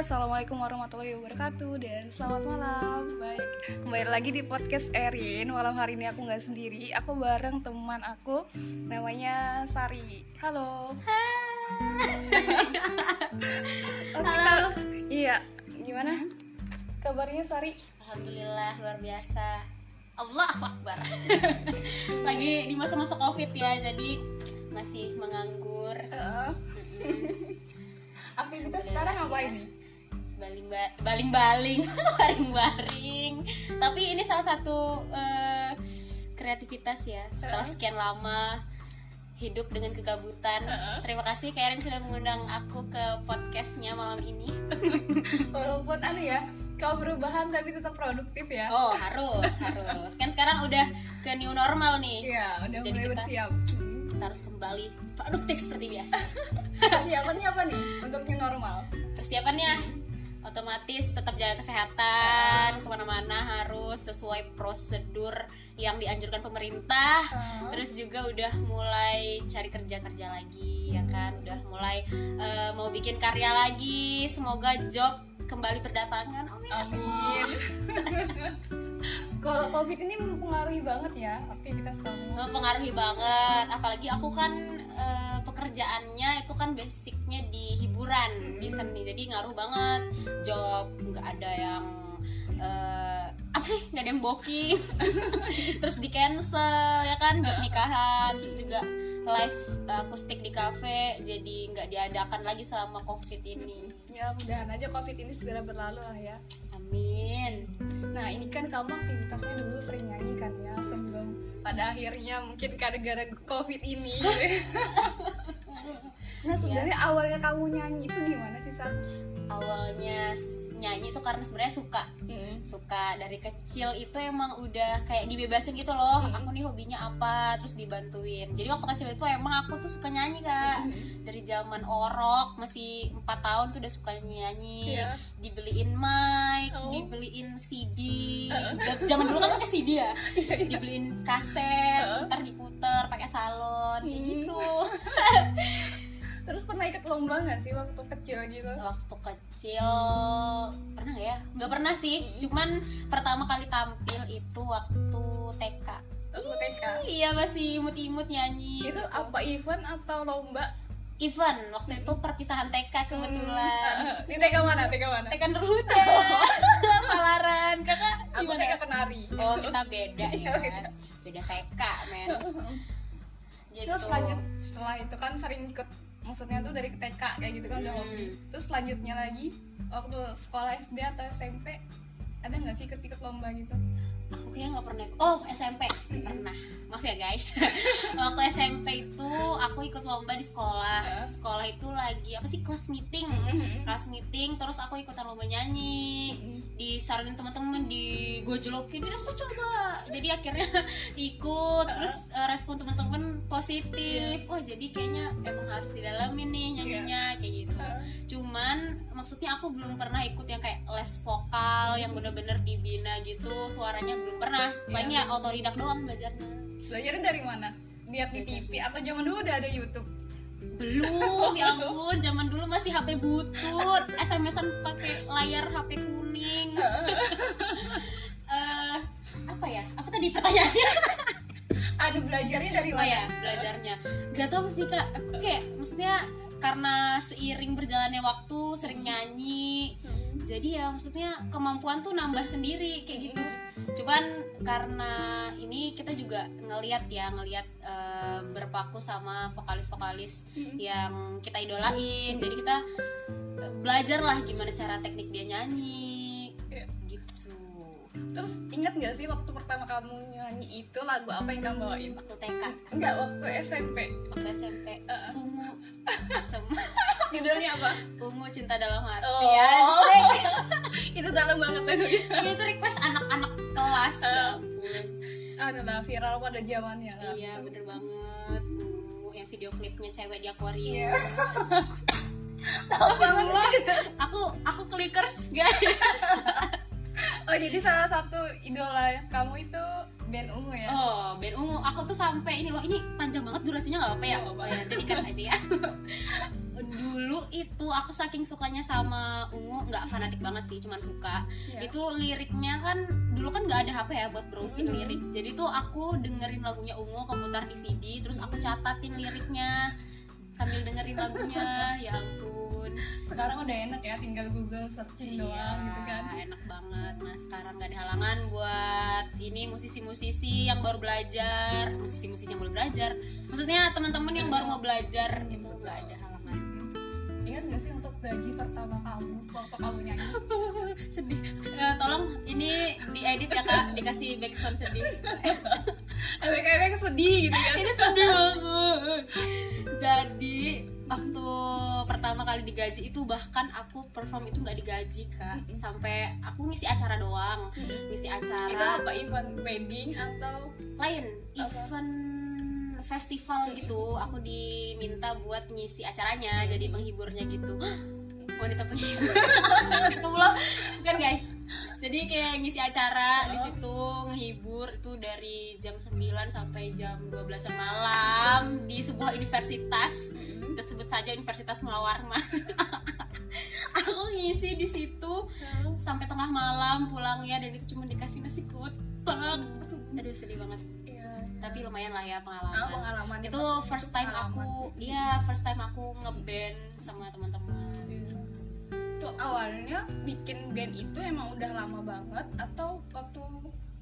assalamualaikum warahmatullahi wabarakatuh dan selamat malam. Baik, kembali lagi di podcast Erin. Malam hari ini aku nggak sendiri, aku bareng teman aku, namanya Sari. Halo. Halo. Kak. Iya, gimana? Kabarnya Sari? Alhamdulillah luar biasa. Allah Akbar. Lagi di masa-masa Covid ya, jadi masih menganggur. Heeh. Aktivitas sekarang apa ini? Baling ba- baling-baling, baring-baring. Tapi ini salah satu eh, kreativitas ya. Setelah sekian lama hidup dengan kegabutan. Heeh. Terima kasih Karen sudah mengundang aku ke podcastnya malam ini. Walaupun anu ya, kau perubahan tapi tetap produktif ya. Oh harus harus. Kan sekarang udah ke new normal nih. Iya, udah Jadi mulai kita- bersiap. kita harus kembali produktif seperti biasa Persiapannya apa nih untuk new normal? persiapannya otomatis tetap jaga kesehatan ke mana-mana harus sesuai prosedur yang dianjurkan pemerintah Ah. terus juga udah mulai cari kerja-kerja lagi ya kan udah mulai eh, mau bikin karya lagi semoga job kembali berdatangan amin Amin. Kalau covid ini mempengaruhi banget ya aktivitas kamu. mempengaruhi banget apalagi aku kan eh, pekerjaannya itu kan basicnya di hiburan di seni. Jadi ngaruh banget. Job nggak ada yang eh, apa sih? Nggak ada yang booking. Terus di cancel ya kan? Job nikahan. Terus juga live akustik di cafe jadi nggak diadakan lagi selama covid ini. Ya mudahan aja covid ini segera berlalu lah ya. Amin Nah ini kan kamu aktivitasnya dulu sering nyanyi kan ya sebelum pada akhirnya mungkin gara-gara covid ini. nah sebenarnya awalnya kamu nyanyi itu gimana sih Sal? awalnya nyanyi itu karena sebenarnya suka Hmm. suka dari kecil itu emang udah kayak dibebasin gitu loh Hmm. aku nih hobinya apa terus dibantuin jadi waktu kecil itu emang aku tuh suka nyanyi kak Hmm. dari zaman orok masih empat tahun tuh udah suka nyanyi Iya. dibeliin mic Oh. dibeliin CD Dan zaman dulu kan pakai CD ya dibeliin kaset Heeh. ntar diputer pakai salon kayak Hmm. gitu Terus pernah ikut lomba nggak sih waktu kecil gitu? waktu kecil pernah nggak ya nggak pernah sih cuman pertama kali tampil itu waktu TK Waktu TK. iya masih imut-imut nyanyi Itu apa event atau lomba? event waktu itu perpisahan TK kebetulan Hmm. Di TK mana? TK mana? TK Nurhuda Palaran kakak Aku TK penari. oh kita beda Iya, ya beda TK men gitu Terus lanjut setelah itu kan sering ikut maksudnya tuh dari TK kayak gitu kan udah Hmm. hobi. Terus selanjutnya lagi waktu sekolah SD atau SMP ada nggak sih ikut-ikut lomba gitu? aku kayaknya nggak pernah oh SMP pernah maaf ya guys waktu aku ikut lomba di sekolah. Sekolah itu lagi apa sih kelas meeting? Kelas meeting terus aku ikutan lomba nyanyi. Disaranin teman-teman di gojlokin "Yuk, aku coba. Jadi akhirnya ikut terus eh, respon teman-teman positif. Wah jadi kayaknya emang harus didalamin nih nyanyinya kayak gitu. Cuman maksudnya aku belum pernah ikut yang kayak les vokal yang bener-bener dibina gitu. Suaranya belum pernah. Paling ya otodidak doang belajarnya. Belajarnya dari mana? Lihat di TV atau zaman dulu udah ada YouTube? belum ya ampun. Zaman dulu masih HP butut SMS-an pakai layar HP kuning. Eh apa ya? Apa tadi pertanyaannya? Ada belajarnya dari oh mana? ya belajarnya. Gak tau sih kak. Aku kayak maksudnya karena seiring berjalannya waktu sering nyanyi. Jadi ya maksudnya kemampuan tuh nambah sendiri kayak gitu cuman karena ini kita juga ngeliat ya ngeliat eh, berpaku sama vokalis-vokalis yang kita idolain jadi kita eh, belajar lah gimana cara teknik dia nyanyi Iya. gitu Terus ingat nggak sih waktu pertama kamu nyanyi itu lagu apa yang kamu bawain? waktu TK Enggak, waktu SMP. waktu SMP Heeh. ungu semua Judulnya apa? ungu cinta dalam hati Oh. Asik. itu dalam banget lagunya. Iya, itu request anak-anak kelas ya Eh. ampun. Anu lah viral pada zamannya lah. iya bener banget ungu yang video klipnya cewek di akuarium Iya. Tahu banget aku aku clickers guys Oh jadi salah satu idola kamu itu band ungu ya? oh band ungu. Aku tuh sampai ini loh ini panjang banget durasinya nggak apa ya. Oh, ya jadi kan aja ya. Dulu itu aku saking sukanya sama ungu nggak fanatik banget sih cuman suka. Iya. itu liriknya kan dulu kan nggak ada HP ya buat browsing lirik. Jadi tuh aku dengerin lagunya ungu komputer di CD terus aku catatin liriknya sambil dengerin lagunya. Ya ampun sekarang udah enak ya tinggal Google searching doang gitu kan. enak banget. Nah sekarang gak ada halangan buat ini musisi-musisi yang baru belajar. Musisi-musisi yang baru belajar. Maksudnya teman-teman yang baru mau belajar itu nggak ada halangan. Ingat gak sih untuk gaji pertama kamu waktu kamu nyanyi? Sedih. Eh, tolong ini diedit ya kak. Dikasih background sedih. Efek-efek sedih gitu kan ini sedih banget. Jadi waktu pertama kali digaji itu bahkan aku perform itu nggak digaji kak. Sampai aku ngisi acara doang ngisi itu acara apa event wedding atau? Lain Apa? event festival gitu. Aku diminta buat ngisi acaranya jadi penghiburnya gitu. Wanita penghibur Astagfirullah. kan guys? Jadi kayak ngisi acara di situ ngehibur itu dari jam 9 sampai jam 12 malam di sebuah universitas kita sebut saja Universitas Mulawarma. Aku ngisi di situ sampai tengah malam pulangnya dan itu cuma dikasih nasi kotak. Aduh sedih banget. Iya. tapi lumayan lah ya pengalaman. Ah, pengalaman itu first time aku iya first time aku ngeband sama teman-teman. Tuh awalnya bikin band itu emang udah lama banget atau waktu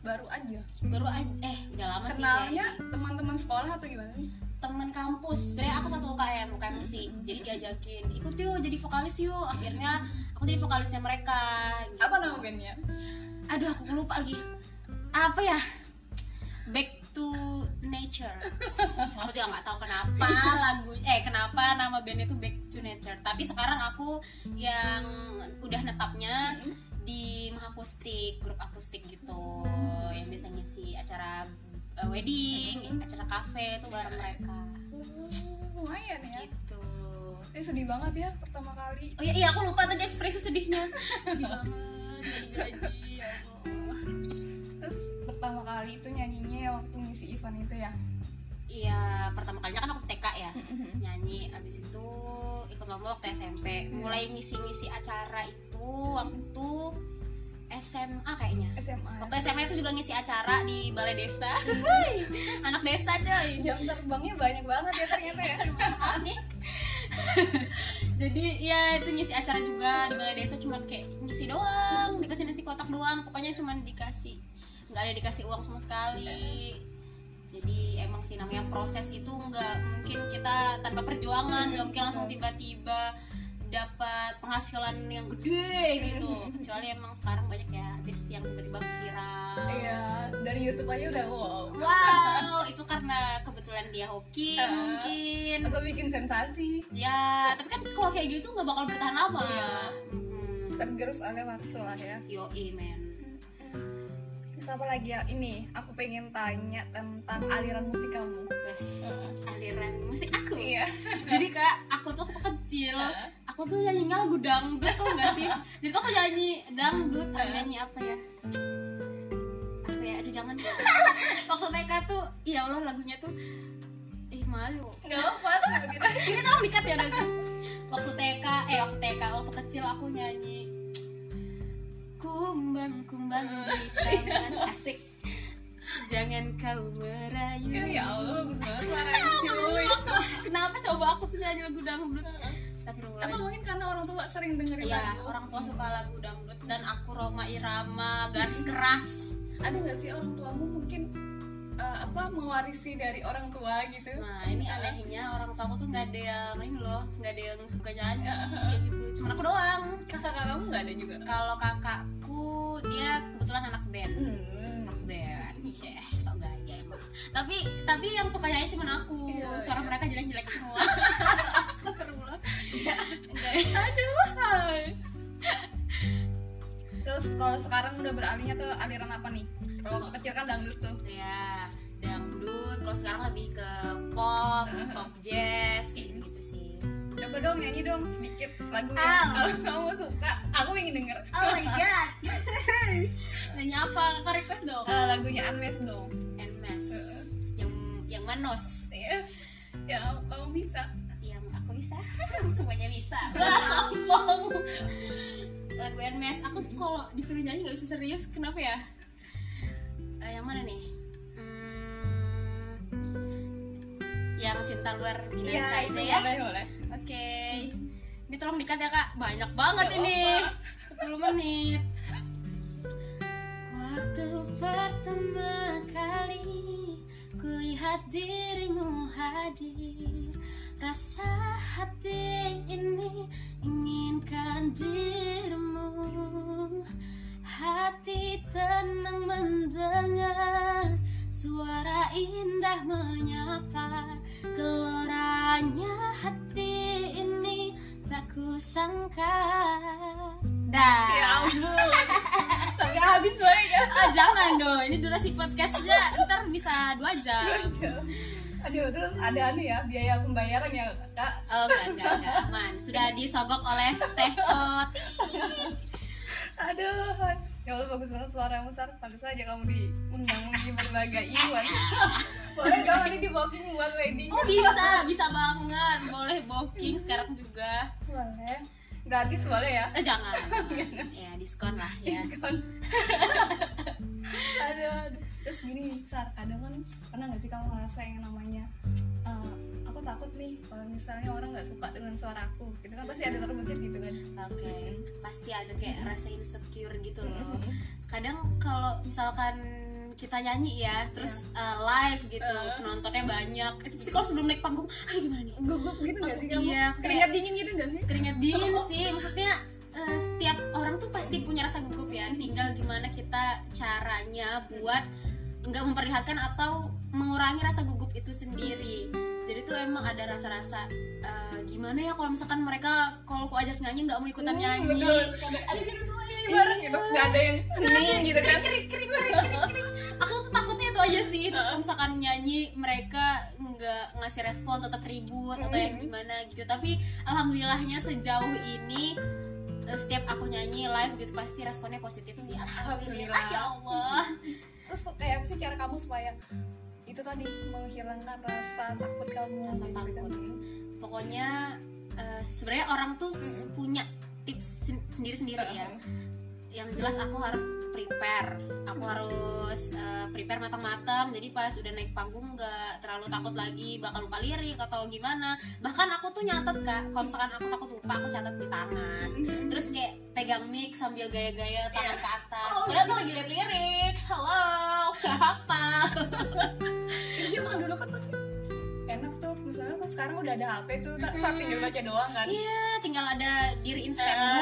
baru aja? Baru aja eh udah lama sih kenalnya teman-teman sekolah atau gimana sih teman kampus. Dari aku satu UKM UKM musik jadi diajakin ikut yuk jadi vokalis yuk. Akhirnya aku jadi vokalisnya mereka gitu. apa nama bandnya? Aduh aku lupa lagi. Apa ya? Back to nature. Aku juga nggak tahu kenapa lagu eh kenapa nama band itu back to nature. Tapi sekarang aku yang udah netapnya di Mahakustik grup akustik gitu. Yang biasa ngisi acara uh, wedding acara kafe itu bareng mereka. Oh, lumayan ya. Gitu. Ini sedih banget ya pertama kali. Oh iya, iya aku lupa tadi ekspresi sedihnya. Sedih banget digaji ya Allah. Terus pertama kali itu nyanyinya ya waktu ngisi event itu ya? Iya, pertama kalinya kan aku TK ya. Nyanyi abis itu ikut lomba waktu SMP. Mulai ngisi-ngisi acara itu waktu SMA kayaknya. SMA waktu SMA itu juga ngisi acara di balai desa. Anak desa coy. Jam terbangnya banyak banget ya ternyata ya. Jadi ya itu ngisi acara juga di balai desa cuman kayak ngisi doang dikasih nasi kotak doang. Pokoknya cuman dikasih nggak ada dikasih uang sama sekali. Jadi emang sih namanya proses itu nggak mungkin kita tanpa perjuangan nggak mungkin langsung tiba-tiba dapat penghasilan yang gede gitu. Kecuali emang sekarang banyak ya artis yang tiba-tiba viral. Iya dari YouTube aja udah wow. Wow itu karena kebetulan dia hoki Ah. mungkin. Atau bikin sensasi. Ya tapi kan kalau kayak gitu nggak bakal bertahan lama. Iya. Hmm. tergerus oleh waktu lah ya. Yo men. Terus apa lagi ya? Ini aku pengen tanya tentang aliran musik kamu. Wes, aliran musik aku? Iya. Jadi kak aku tuh waktu kecil Heeh. aku tuh nyanyinya lagu dangdut tau gak sih? Jadi tuh aku nyanyi dangdut Heeh. nyanyi apa ya? Apa ya? Aduh jangan. Waktu TK tuh ya Allah lagunya tuh ih malu. Nggak apa tuh begitu ini tolong dikat ya nanti waktu TK eh waktu TK waktu kecil aku nyanyi kumbang di taman asik. Jangan kau merayu. Ya, ya Allah bagus banget suaranya. Cuy kenapa coba aku tuh nyanyi lagu dangdut atau Astagfirullahaladzim mungkin karena orang tua sering dengerin Iya, lagu orang tua suka lagu dangdut dan aku Roma Irama garis keras. ada nggak sih orang tuamu mungkin eh, apa mewarisi dari orang tua gitu? Nah ini anehnya orang tua aku tuh nggak ada yang ini loh, nggak ada yang suka nyanyi gitu. Cuma aku doang. kakak kamu nggak ada juga? Kalau kakakku dia kebetulan anak band, hmm. anak band, ceh, sok gaya emang. Tapi tapi yang suka nyanyi cuma aku. Iya, Suara iya. mereka jelek-jelek semua. Astagfirullah. Enggak. aduh terus kalau sekarang udah beralihnya ke aliran apa nih kalau waktu kecil kan dangdut tuh ya dangdut kalau sekarang lebih ke pop pop jazz kayak gitu coba dong nyanyi dong sedikit lagu yang kalau kamu suka. Aku pengen denger. Oh my god. Nanya apa? Kakak request dong? Eh, lagunya Unmesh dong. And mess Eh, yang yang manos. Ya ya kamu bisa. Yang aku bisa? Semuanya bisa. Wah, sombong. Lagu NMS aku kalau disuruh nyanyi nggak bisa serius. Kenapa ya? Eh, yang mana nih yang cinta luar biasa itu aja ya. boleh boleh. Oke. Ini tolong dikat ya kak. Banyak banget Nggak ini. apa-apa. 10 menit. Waktu pertama kali kulihat dirimu hadir rasa hati ini inginkan dirimu. Hati tenang mendengar suara indah menyapa geloranya hati ini tak kusangka. Dah. Ya ampun. Sampai habis boleh ya. Ah, jangan dong ini durasi podcastnya. Ntar bisa dua jam. Aduh terus ada anu ya biaya pembayaran ya kak? Oh enggak enggak enggak. Aman. Sudah disogok oleh teh Koti. Aduh ya Allah bagus banget suara besar pantas aja kamu diundang di berbagai event. Boleh dong nanti di booking buat wedding. Oh, bisa bisa banget. Boleh booking sekarang juga. Boleh. Gratis boleh ya? Eh jangan. Ya diskon lah ya. Aduh, aduh. terus gini sar kadang kan pernah nggak sih kamu ngerasa yang namanya eh, aku takut nih kalau misalnya orang nggak suka dengan suaraku gitu kan pasti ada terbesit gitu kan Oke, pasti ada kayak rasa insecure gitu loh. Kadang kalau misalkan kita nyanyi ya, terus uh, live gitu, Uh. penontonnya banyak. Itu pasti kalau sebelum naik panggung, ah gimana nih? gugup gitu nggak sih kamu Iya, keringat dingin gitu nggak sih Keringat dingin sih, maksudnya uh, setiap orang tuh pasti punya rasa gugup ya. Tinggal gimana kita caranya buat nggak memperlihatkan atau mengurangi rasa gugup itu sendiri. Jadi tuh emang ada rasa-rasa uh, gimana ya kalau misalkan mereka kalau aku ajak nyanyi nggak mau ikutan Hmm, nyanyi. betul ada ayo kita semua nyanyi bareng gitu nggak ada yang hening gitu kan. Kering kering kering kering aku tuh takutnya itu aja sih. Terus kalau misalkan nyanyi mereka nggak ngasih respon tetap ribut atau yang gimana gitu. Tapi alhamdulillahnya sejauh ini eh, setiap aku nyanyi live gitu pasti responnya positif sih. Alhamdulillah. Alhamdulillah. ya Allah. Terus kayak apa sih cara kamu supaya itu tadi menghilangkan rasa takut kamu Rasa gitu kan. takut. pokoknya eh, sebenarnya orang tuh punya tips sendiri sendiri ya yang jelas aku harus prepare. Aku harus uh, prepare matang-matang. Jadi pas udah naik panggung nggak terlalu takut lagi bakal lupa lirik atau gimana. Bahkan aku tuh nyatet kak. Kalau misalkan aku takut lupa aku catat di tangan. Terus kayak pegang mic sambil gaya-gaya tangan ke atas. Padahal tuh lagi liat lirik halo apa? Iya kan dulu kan pasti enak tuh. Misalnya kan sekarang udah ada HP tuh tak saat tinggal baca doang kan. Iya tinggal ada diri instagram book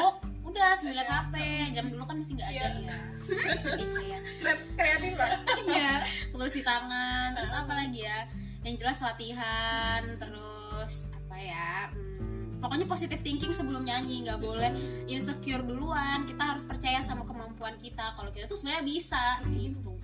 udah sambil liat hp jam dulu kan masih nggak ada Iya. ya terus kreatif lah Iya, tulis di tangan. Terus apa lagi ya? Yang jelas latihan, terus apa ya? hmm, pokoknya positive thinking sebelum nyanyi, nggak boleh insecure duluan. Kita harus percaya sama kemampuan kita. Kalau kita tuh sebenarnya bisa gitu.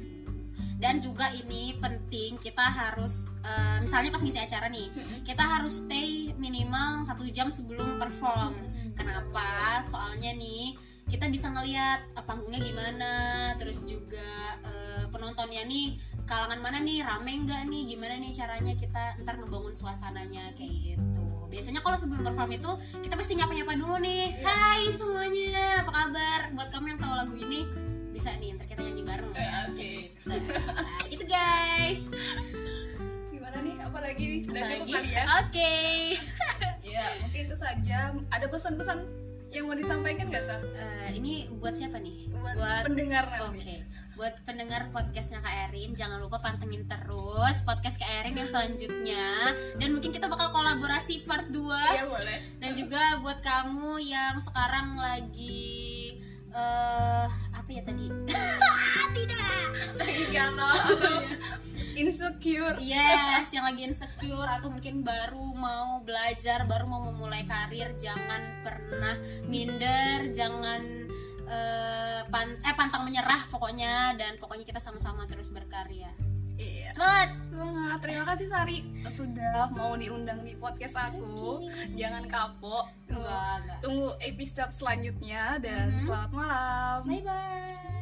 Dan juga ini penting kita harus eh, misalnya pas ngisi acara nih, kita harus stay minimal satu jam sebelum perform. Kenapa? Soalnya nih kita bisa ngelihat eh, panggungnya gimana, terus juga eh, penontonnya nih kalangan mana nih, rame nggak nih, gimana nih caranya kita ntar ngebangun suasananya kayak gitu. Biasanya kalau sebelum perform itu kita pasti nyapa-nyapa dulu nih. Hai semuanya, apa kabar? Buat kamu yang tahu lagu ini bisa nih, ntar kita nyanyi bareng. Eh, asik. Nah, itu guys. gimana nih apalagi nih udah Apa cukup lagi? kali ya Oke. ya mungkin itu saja ada pesan-pesan yang mau disampaikan nggak sar Eh, ini buat siapa nih? buat, pendengar Oke, nanti buat pendengar podcastnya Kak Erin, jangan lupa pantengin terus podcast Kak Erin yang selanjutnya Dan mungkin kita bakal kolaborasi part 2 iya boleh Dan juga buat kamu yang sekarang lagi eh apa ya tadi? Tidak galau atau insecure Yes, yang lagi insecure atau mungkin baru mau belajar, baru mau memulai karir, jangan pernah minder, jangan eh, pan- eh pantang menyerah pokoknya dan pokoknya kita sama-sama terus berkarya. Iya Semangat. Semangat, terima kasih Sari sudah mau diundang di podcast aku. Jangan kapok. Enggak. Tunggu episode selanjutnya dan Mhm. selamat malam. Bye bye.